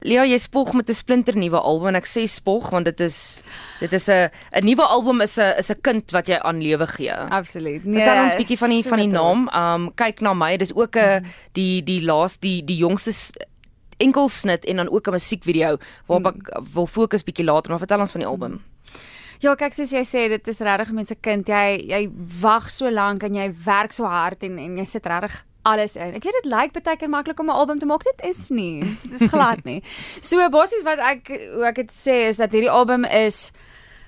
Lea, jy spog met 'n splinter nuwe album en ek sê spog want dit is dit is 'n 'n nuwe album is 'n is 'n kind wat jy aan lewe gee. Absoluut. Nee, Vertel ons bietjie van die van die naam. Um kyk na my, dis ook 'n mm. die die laaste die die jongste enkelsnit en dan ook 'n musiekvideo waarop mm. ek wil fokus bietjie later, maar vertel ons van die album. Mm. Ja, kyk soos jy sê, dit is regtig mense kind. Jy jy wag so lank en jy werk so hard en en jy sit regtig alles in. Ek weet dit lyk baie keer maklik om 'n album te maak. Dit is nie. Dit is glad nie. So basies wat ek hoe ek dit sê is dat hierdie album is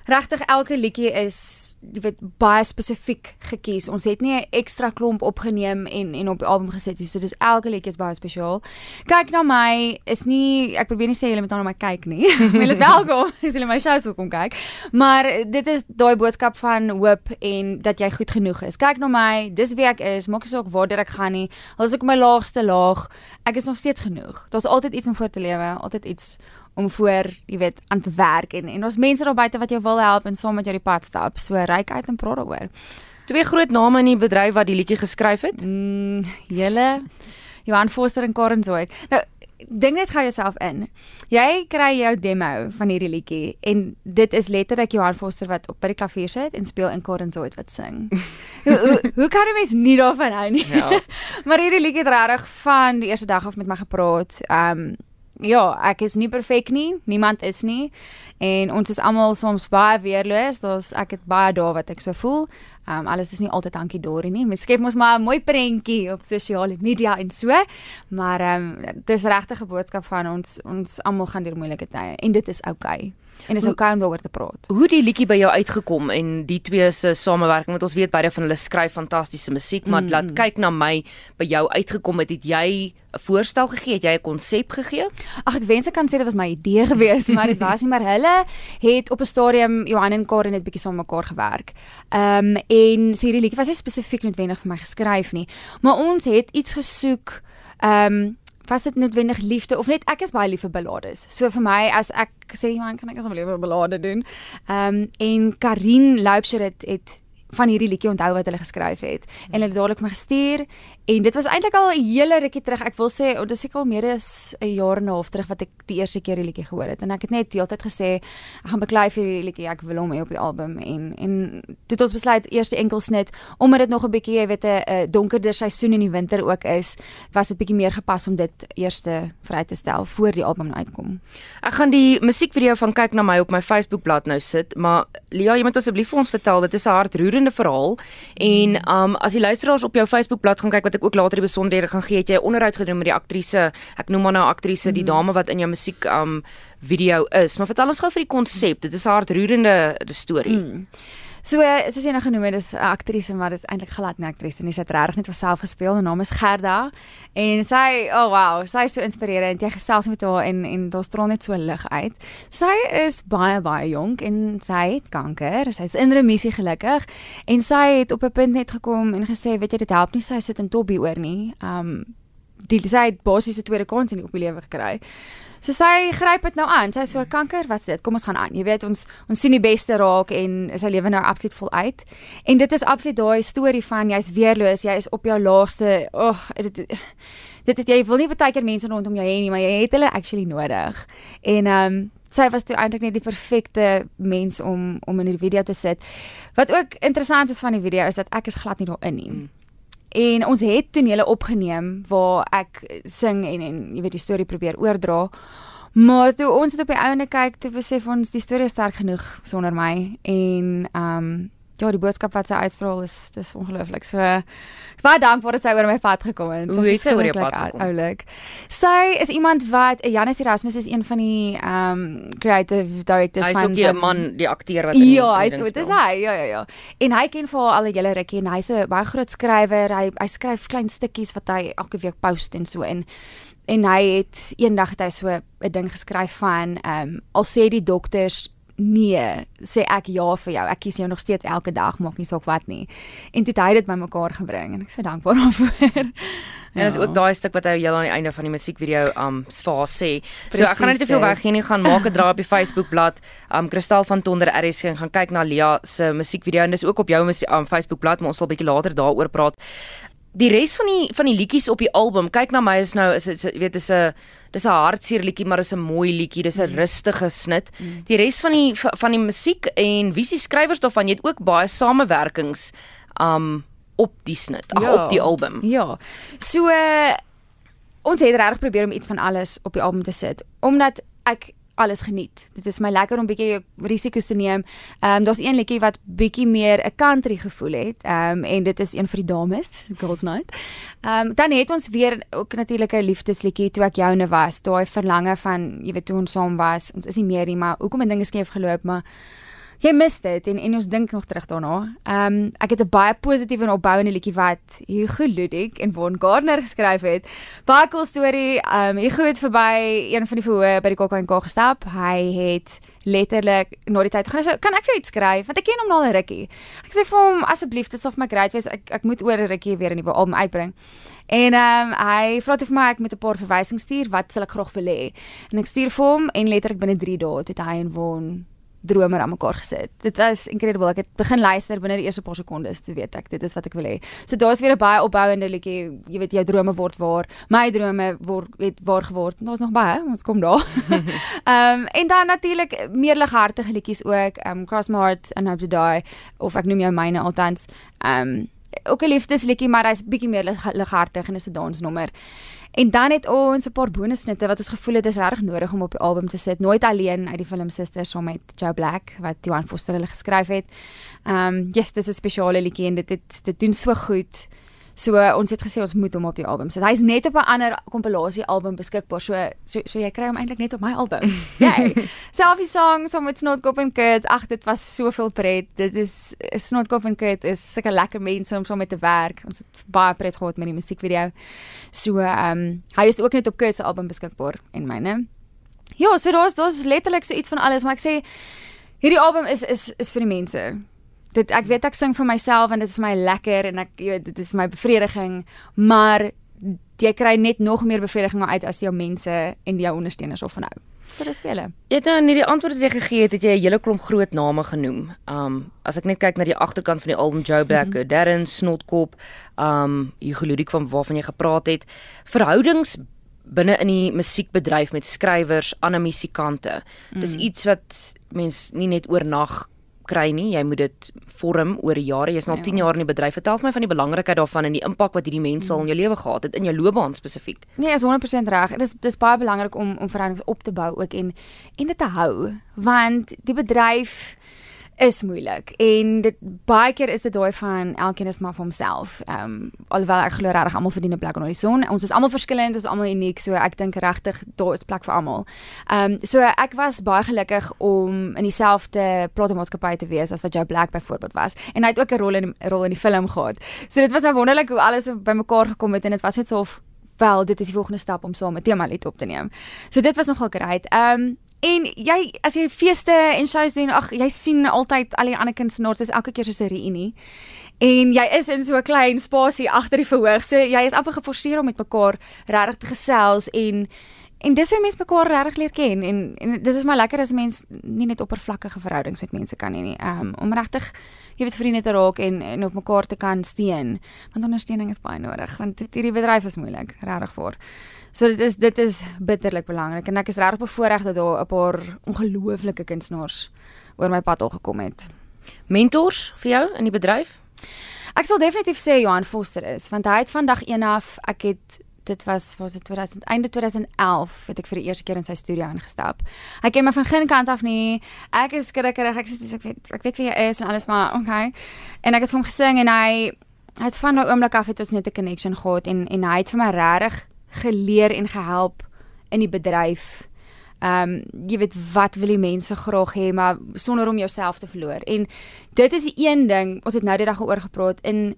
regtig elke liedjie is jy weet baie spesifiek gekies. Ons het nie 'n ekstra klomp opgeneem en en op die album gesit nie. So dis elke liedjie is baie spesiaal. Kyk na my is nie ek probeer nie sê julle moet nou na my kyk nie. Julle is welkom as julle my shows wil kom kyk. Maar dit is daai boodskap van hoop en dat jy goed genoeg is. Kyk na my, dis wie ek is. Maak nie saak waar ek gaan nie. Al is ek op my laagste laag, ek is nog steeds genoeg. Daar's altyd iets om voor te lewe, altyd iets om voor, jy weet, aan te werk en en ons mense daar buite wat jou wil help en saam met jou die pad stap. So ryk uit en praat daaroor. Twee groot name in die bedryf wat die liedjie geskryf het. Mm, julle Johan Foster en Karen Zoid. Nou dink net gou jouself in. Jy kry jou demo van hierdie liedjie en dit is letterlik Johan Foster wat op by die klavier sit en speel en Karen Zoid wat sing. hoe hoe, hoe kan jy mens nie daarvan hou nie? Ja. maar hierdie liedjie het regtig van die eerste dag af met my gepraat. Ehm um, ja, ek is nie perfek nie. Niemand is nie. En ons is almal soms baie weerloos. Daar's ek het baie dae wat ek so voel. Ehm um, alles is nie altyd dankie Dorie nie. Mens skep mos maar 'n mooi prentjie op sosiale media en so. Maar ehm um, dis regtig 'n boodskap van ons ons almal gaan deur moeilike tye en dit is oukei. Okay. En is okay om daaroor te praat. Hoe die liedjie by jou uitgekom en die twee se samewerking want ons weet beide van hulle skryf fantastiese musiek, maar mm. laat kyk na my by jou uitgekom het, het jy 'n voorstel gegee, het jy 'n konsep gegee? Ag ek wens ek kan sê dit was my idee gewees, maar dit was nie maar hulle het op 'n stadium Johan en Karen het bietjie saam mekaar gewerk. Ehm um, en so hierdie liedjie was nie spesifiek noodwendig vir my geskryf nie, maar ons het iets gesoek ehm um, was dit noodwendig liefde of net ek is baie lief vir ballades. So vir my as ek sê man kan ek asseblief 'n ballade doen. Ehm um, en Karin Loupsher het het van hierdie liedjie onthou wat hulle geskryf het en hulle het dadelik my gestuur En dit was eintlik al 'n hele rukkie terug. Ek wil sê, dit is seker al meer as 'n jaar en 'n half terug wat ek die eerste keer die liedjie gehoor het. En ek het net heeltyd gesê, ek gaan beklei vir hierdie liedjie. Ek wil hom hê op die album en en het ons besluit eerste enkelsnit omdat dit nog 'n bietjie, jy weet, 'n donkerder seisoen in die winter ook is, was dit bietjie meer gepas om dit eerste vry te stel voor die album uitkom. Ek gaan die musiekvideo van kyk na my op my Facebookblad nou sit, maar Lia, jy moet asseblief vir ons vertel, dit is 'n hartroerende verhaal en um as die luisteraars op jou Facebookblad gaan kyk wat ek ook later die besonderhede gaan gee, het jy 'n onderhoud gedoen met die aktrise. Ek noem maar nou aktrise, die mhm. dame wat in jou musiek um video is. Maar vertel ons gou vir die konsep. Dit is 'n hartroerende storie. Mm. So soos jy nou genoem het, dis 'n aktrise, maar dit is eintlik glad nie aktrise nie. Sy het regtig net vir self gespeel. Haar naam is Gerda. En sy, oh wow, sy is so inspirerend. Jy gesels met haar en en daar straal net so lig uit. Sy is baie baie jonk en sy het kanker. Sy is in remissie gelukkig en sy het op 'n punt net gekom en gesê, weet jy, dit help nie sy sit in Tobbie oor nie. Um die sy het basiese tweede kans in die op die lewe gekry. So sy gryp dit nou aan. Sy sê so kanker, wat's dit? Kom ons gaan aan. Jy weet ons ons sien die beste raak en sy lewe nou absoluut vol uit. En dit is absoluut daai storie van jy's weerloos, jy is op jou laagste. Ag, dit dit is jy wil nie baie keer mense rondom jou hê nie, maar jy het hulle actually nodig. En ehm um, sy was toe eintlik net die perfekte mens om om in die video te sit. Wat ook interessant is van die video is dat ek is glad nie daarin nie. Mm. En ons het tonele opgeneem waar ek sing en en jy weet die storie probeer oordra. Maar toe ons dit op die ouene kyk, toe besef ons die storie is sterk genoeg sonder my en ehm um, ja, die boodskap wat sy uitstraal is dis ongelooflik. So baie dankbaar dat sy oor my pad gekom het. Hoe het sy oor jou pad gekom? Oulik. Sy is iemand wat Janus Erasmus is een van die ehm um, creative directors hy van Hy is ook die man, die akteur wat Ja, hy is dit is hy. Ja, ja, ja. En hy ken vir al die hele rukkie en hy's 'n baie groot skrywer. Hy hy skryf klein stukkies wat hy elke week post en so in en hy het eendag het hy so 'n ding geskryf van ehm um, al sê die dokters nee, sê ek ja vir jou. Ek kies jou nog steeds elke dag, maak nie saak wat nie. En toe het hy dit bymekaar gebring en ek is so dankbaar daarvoor. En dis ja. ook daai stuk wat hy heel aan die einde van die musiekvideo um swaar sê. So ek gaan net te veel weg hier nie gaan maak 'n draai op die Facebook bladsy. Um Kristal van Tonder RSG en gaan kyk na Lia se musiekvideo en dis ook op jou um, Facebook bladsy, maar ons sal bietjie later daaroor praat. Die res van die van die liedjies op die album, kyk na my is nou is dit weet is 'n dis 'n hartseer liedjie, maar is 'n mooi liedjie, dis 'n mm. rustige snit. Mm. Die res van die van die musiek en wie se skrywers daarvan, jy het ook baie samewerkings um op die snit, ag ja, op die album. Ja. So uh, ons het reg probeer om iets van alles op die album te sit omdat ek alles geniet. Dit is my lekker om bietjie risiko's te neem. Ehm um, daar's een liedjie wat bietjie meer 'n country gevoel het. Ehm um, en dit is een vir die dames, Girls Night. Ehm um, dan het ons weer ook natuurlik 'n liefdesliedjie toe ek joune was. Daai verlange van jy weet toe ons saam was. Ons is nie meer nie, maar hoekom 'n ding skeef geloop, maar jy mis dit en en ons dink nog terug daarna. Ehm um, ek het 'n baie positiewe en opbouende liedjie wat Hugo Ludik en Von Gardner geskryf het. Baie cool storie. Ehm um, Hugo het verby een van die verhoë by die KAK gestap. Hy het letterlik na die tyd gaan sê kan ek vir iets skryf want ek ken hom al 'n rukkie. Ek sê vir hom asseblief dit sal vir my great wees ek ek moet oor 'n rukkie weer 'n nuwe album uitbring. En ehm um, hy vra toe vir my ek moet 'n paar verwysings stuur wat sal ek graag wil hê. En ek stuur vir hom en letterlik binne 3 dae het hy en Von dromer aan mekaar gesit. Dit was incredible. Ek het begin luister binne die eerste paar sekondes te weet ek dit is wat ek wil hê. So daar's weer 'n baie opbouende liedjie. Jy weet jou drome word waar. My drome word het waar geword. Daar's nog baie. Ons kom daar. Ehm um, en dan natuurlik meer lighartige liedjies ook. Ehm um, Cross My Heart and Hope to Die of ek noem jou myne altans. Ehm um, ook 'n liefdesliedjie, maar hy's bietjie meer lighartig en is 'n dansnommer. En dan het ons 'n paar bonussnitte wat ons gevoel het is reg nodig om op die album te sit. Nooit alleen uit die film Sisters saam met Joe Black wat Johan Foster hulle geskryf het. Ehm um, yes, dis 'n spesiale liedjie en dit het dit doen so goed. So uh, ons het gesê ons moet hom op die album sit. Hy's net op 'n ander kompilasie album beskikbaar. So so, so jy kry hom eintlik net op my album. Jy. Selfie song saam met Snotkop en Kurt. Ag, dit was soveel pret. Dit is Snotkop en Kurt is sulke lekker mense om saam met te werk. Ons het baie pret gehad met die musiekvideo. So ehm um, hy is ook net op Kurt se album beskikbaar en myne. Ja, so daar's daar's letterlik so iets van alles, maar ek sê hierdie album is is is vir die mense dit ek weet ek sing vir myself en dit is my lekker en ek jy weet dit is my bevrediging, maar jy kry net nog meer bevrediging uit as jou mense en jou ondersteuners of van nou. So dis vir julle. Jy het nou in hierdie antwoord wat jy gegee het, het jy 'n hele klomp groot name genoem. Um as ek net kyk na die agterkant van die album Joe Black, mm -hmm. Darren Snotkop, um Hugo Ludik van waarvan jy gepraat het, verhoudings binne in die musiekbedryf met skrywers, ander musikante. Dis mm. iets wat mens nie net oornag kry nie. Jy moet dit vorm oor jare. Jy's nou al ja. 10 jaar in die bedryf. Vertel my van die belangrikheid daarvan en die impak wat hierdie mense al in jou lewe gehad het in jou loopbaan spesifiek. Nee, is 100% reg. Dit is dis baie belangrik om om verhoudings op te bou ook en en dit te hou want die bedryf is moeilik en dit baie keer is dit daai van elkeen is maar vir homself. Ehm um, alhoewel ek glo regtig almal verdien 'n plek onder die son. Ons is almal verskillend, ons is almal uniek, so ek dink regtig daar is plek vir almal. Ehm um, so ek was baie gelukkig om in dieselfde platenmaatskappy te wees as wat Joe Black byvoorbeeld was en hy het ook 'n rol in 'n rol in die film gehad. So dit was nou wonderlik hoe alles bymekaar gekom het en dit was net so wel dit is die volgende stap om saam met Temalit op te neem. So dit was nogal great. Ehm um, En jy as jy feeste en shows doen, ag jy sien altyd al die ander kunstenaars, dis elke keer so 'n reunie. En jy is in so 'n klein spasie agter die verhoog. So jy is amper geforseer om met mekaar regtig te gesels en en dis hoe mense mekaar regtig leer ken en en dit is maar lekker as mens nie net oppervlakkige verhoudings met mense kan hê nie. Ehm um, om regtig jy weet vriende te raak en en op mekaar te kan steun. Want ondersteuning is baie nodig want hierdie bedryf is moeilik, regtig vir. So dit is dit is bitterlik belangrik en ek is regtig bevoorreg dat daar 'n paar ongelooflike kunstenaars oor my pad al gekom het. Mentors vir jou in die bedryf? Ek sal definitief sê Johan Foster is want hy het vandag een af ek het dit was was dit 2000 einde 2011 het ek vir die eerste keer in sy studio ingestap. Hy ken my van geen kant af nie. Ek is skrikkerig. Ek sê ek weet ek weet wie hy is en alles maar okay. En ek het vir hom gesing en hy het van daai oomblik af het ons net 'n connection gehad en en hy het vir my regtig geleer en gehelp in die bedryf. Ehm um, jy weet wat wil die mense graag hê maar sonder om jouself te verloor. En dit is die een ding, ons het nou die dag oor gepraat in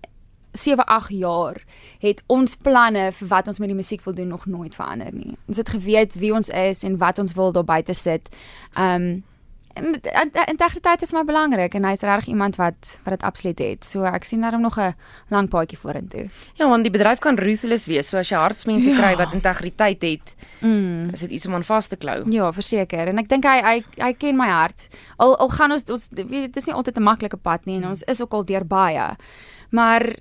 7 8 jaar het ons planne vir wat ons met die musiek wil doen nog nooit verander nie. Ons het geweet wie ons is en wat ons wil daar buite sit. Ehm um, integriteit is maar belangrik en hy's regtig iemand wat wat dit absoluut het. So ek sien daarom nog 'n lang paadjie vorentoe. Ja, want die bedryf kan ruthless wees. So as jy hartsmense ja. kry wat integriteit het, mm. is dit iets om aan vas te klou. Ja, verseker. En ek dink hy hy hy ken my hart. Al al gaan ons ons weet dit is nie altyd 'n maklike pad nie en ons is ook al deur baie. Maar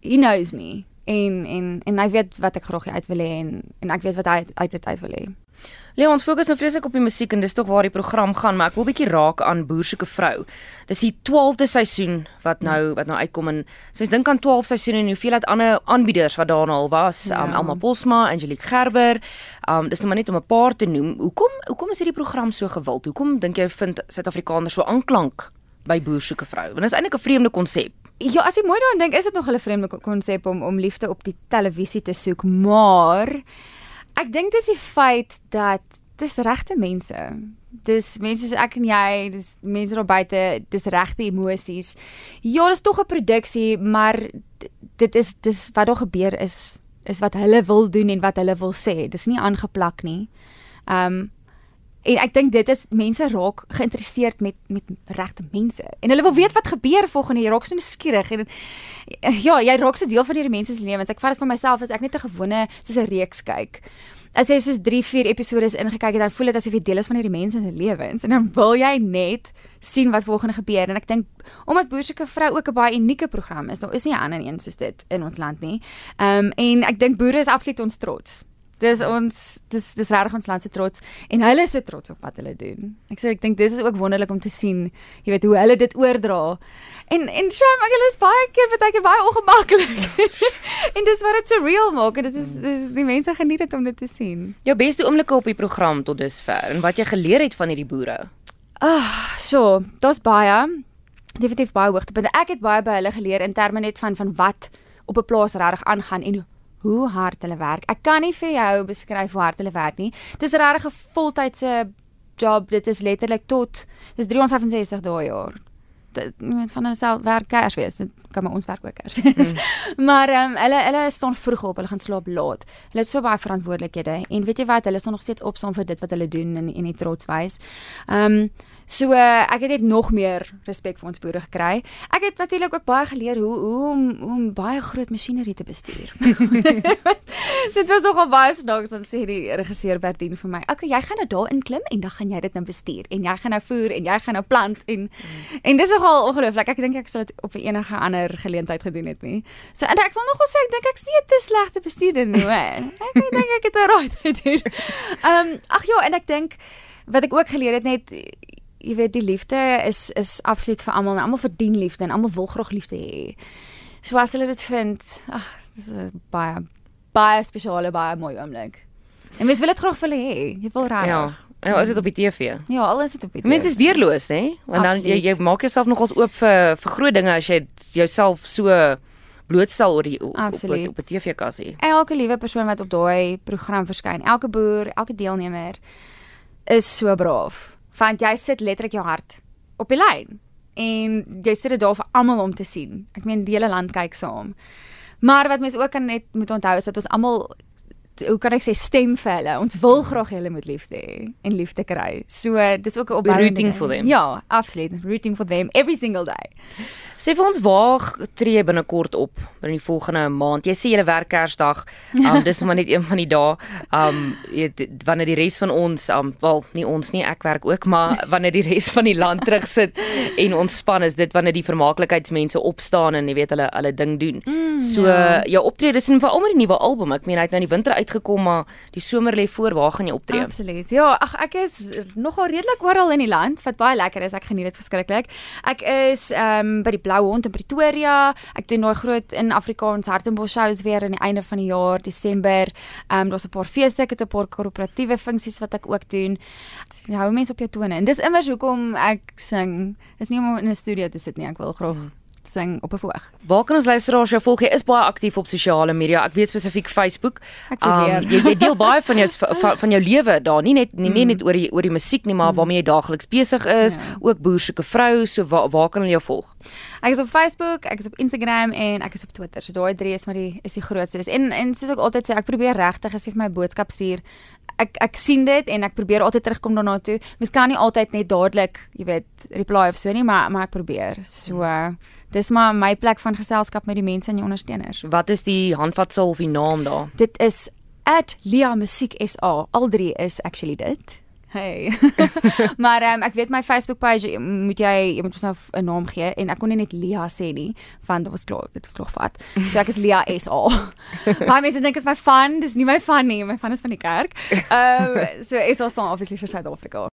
he knows me En en en hy weet wat ek graag uit wil hê en en ek weet wat hy uit uit wil hê. Leon, ons fokus nou vreeslik op die musiek en dis tog waar die program gaan, maar ek wil bietjie raak aan Boer soek 'n vrou. Dis die 12de seisoen wat nou wat nou uitkom en so mens dink aan 12 seisoene en hoeveel het ander aanbieders wat daarna al was, ja. um, Elma Posma, Angelique Gerber. Um dis nou maar net om 'n paar te noem. Hoekom hoekom is hierdie program so gewild? Hoekom dink jy vind Suid-Afrikaners so aanklank by Boer soek 'n vrou? Want dit is eintlik 'n vreemde konsep. Ja, as jy mooi daaraan dink, is dit nog 'n vreemde konsep om om liefde op die televisie te soek, maar Ek dink dit is die feit dat dis regte mense. Dis mense soos ek en jy, dis mense daar buite, dis regte emosies. Ja, dis tog 'n produksie, maar dit is dis wat daar gebeur is is wat hulle wil doen en wat hulle wil sê. Dis nie aangeplak nie. Um en ek dink dit is mense raak geïnteresseerd met met regte mense. En hulle wil weet wat gebeur volgende jaar. Raak so nuuskierig en ja, jy raak so deel van hierdie mense se lewens. Ek vat dit vir myself as ek net 'n gewone soos 'n reeks kyk. As jy soos 3, 4 episode ingekyk het, dan voel dit asof jy deel is van hierdie mense se lewens en dan wil jy net sien wat volgende gebeur en ek dink omdat Boerseker vrou ook 'n baie unieke program is, daar is nie 'n ander een soos dit in ons land nie. Ehm um, en ek dink boere is absoluut ons trots. Dis ons dis dis regtig ons land se trots en hulle is so trots op wat hulle doen. Ek sê ek dink dit is ook wonderlik om te sien, jy weet hoe hulle dit oordra. En en shame, ek hulle is baie keer baie keer baie ongemaklik. en dis wat dit so real maak en dit is dis die mense geniet dit om dit te sien. Jou beste oomblikke op die program tot dusver en wat jy geleer het van hierdie boere. Ah, oh, so, daar's baie definitief baie hoogtepunte. Ek het baie by hulle geleer in terme net van van wat op 'n plaas regtig aangaan en hoe hard hulle werk. Ek kan nie vir jou beskryf hoe hard hulle werk nie. Dis regtig 'n voltydse job. Dit is letterlik tot dis 365 dae per jaar. Dit moet van hulle self werk kers wees. Dit kan maar ons werk ook kers wees. Mm. maar ehm um, hulle hulle staan vroeg op. Hulle gaan slaap laat. Hulle het so baie verantwoordelikhede en weet jy wat? Hulle staan nog steeds op saam vir dit wat hulle doen en en die trots wys. Ehm um, So uh, ek het net nog meer respek vir ons boere gekry. Ek het natuurlik ook baie geleer hoe hoe om hoe om baie groot masjinerie te bestuur. dit was nogal baie snaaks dan sê die regisseur Bertien vir my: "Oké, jy gaan nou daarin klim en dan gaan jy dit nou bestuur en jy gaan nou voer en jy gaan nou plant en mm. en dis nogal ongelooflik. Ek dink ek sou dit op enige ander geleentheid gedoen het nie. So en ek wil nogal sê ek dink ek's nie 'n te slegte bestuurder nie, hoor. Ek dink ek het 'n right gedoen. Ehm um, ag ja, en ek dink wat ek ook geleer het net jy weet die liefde is is absoluut vir almal en almal verdien liefde en almal wil graag liefde hê. So as hulle dit vind, ag, dis 'n baie baie spesiale baie mooi oomblik. En mens wil dit graag vir hulle hê. Jy wil reg. Ja. Ja, as dit op die TV. Ja, alles is op die TV. Mense is weerloos, hè? Want dan jy jy maak jouself nogals oop vir vir groot dinge as jy jouself so blootstel oor die op, op, op 'n TV-kassie. Elke liewe persoon wat op daai program verskyn, elke boer, elke deelnemer is so braaf want jy sit letterlik jou hart op die lyn en jy sit dit daar vir almal om te sien. Ek meen die hele land kyk saam. Maar wat mense ook kan net moet onthou is dat ons almal hoe kan ek sê stem vir hulle. Ons wil graag hulle moet liefde hê en liefde kry. So dis ook 'n rooting for them. Ja, absoluut. Rooting for them every single day. Sê vir ons waar tree binnekort op in die volgende maand? Jy sê jy werk Kersdag. Um dis maar net een van die dae. Um jy, wanneer die res van ons um wel nie ons nie, ek werk ook, maar wanneer die res van die land terug sit en ontspan is dit wanneer die vermaaklikheidsmense opstaan en jy weet hulle hulle ding doen. Mm, so ja. jou optredes en veral met die nuwe album. Ek meen hy het nou in die winter uitgekom, maar die somer lê voor. Waar gaan jy optree? Absoluut. Ja, ag ek is nogal redelik oral in die land wat baie lekker is. Ek geniet dit verskriklik. Ek is um by die Blou Hond in Pretoria. Ek doen daai groot in Afrikaans Hartenbos shows weer aan die einde van die jaar, Desember. Ehm um, daar's 'n paar feeste, ek het 'n paar korporatiewe funksies wat ek ook doen. Dis hou mense op jou tone. En dis immers hoekom ek sing. Dis nie om in 'n studio te sit nie, ek wil graag mm sing op 'n voog. Waar kan ons luisteraars jou volg? Jy is baie aktief op sosiale media. Ek weet spesifiek Facebook. Um, jy, jy deel baie van jou van, van jou lewe daar. Nie net nie, nie net oor die oor die musiek nie, maar mm. waarmee jy daagliks besig is, ja. ook boersoeke vrou. So waar, waar kan hulle jou volg? Ek is op Facebook, ek is op Instagram en ek is op Twitter. So daai drie is maar die is die grootste. En en soos ek altyd sê, ek probeer regtig as jy vir my boodskap stuur ek ek sien dit en ek probeer altyd terugkom daarna toe. Mens kan nie altyd net dadelik, jy weet, reply of so nie, maar maar ek probeer. So uh, dis maar my plek van geselskap met die mense en die ondersteuners. Wat is die handvatsel of die naam daar? Dit is @liamusieksa. Al drie is actually dit. Hey. maar um, ek weet my Facebook page moet jy jy moet mos nou 'n naam gee en ek kon nie net Lia sê nie want dit was klaar dit was klaar vat. So ek is Lia SA. Baie mense dink dit is my van, dis nie my van nie, my van is van die kerk. Ehm um, so SA staan obviously vir Suid-Afrika.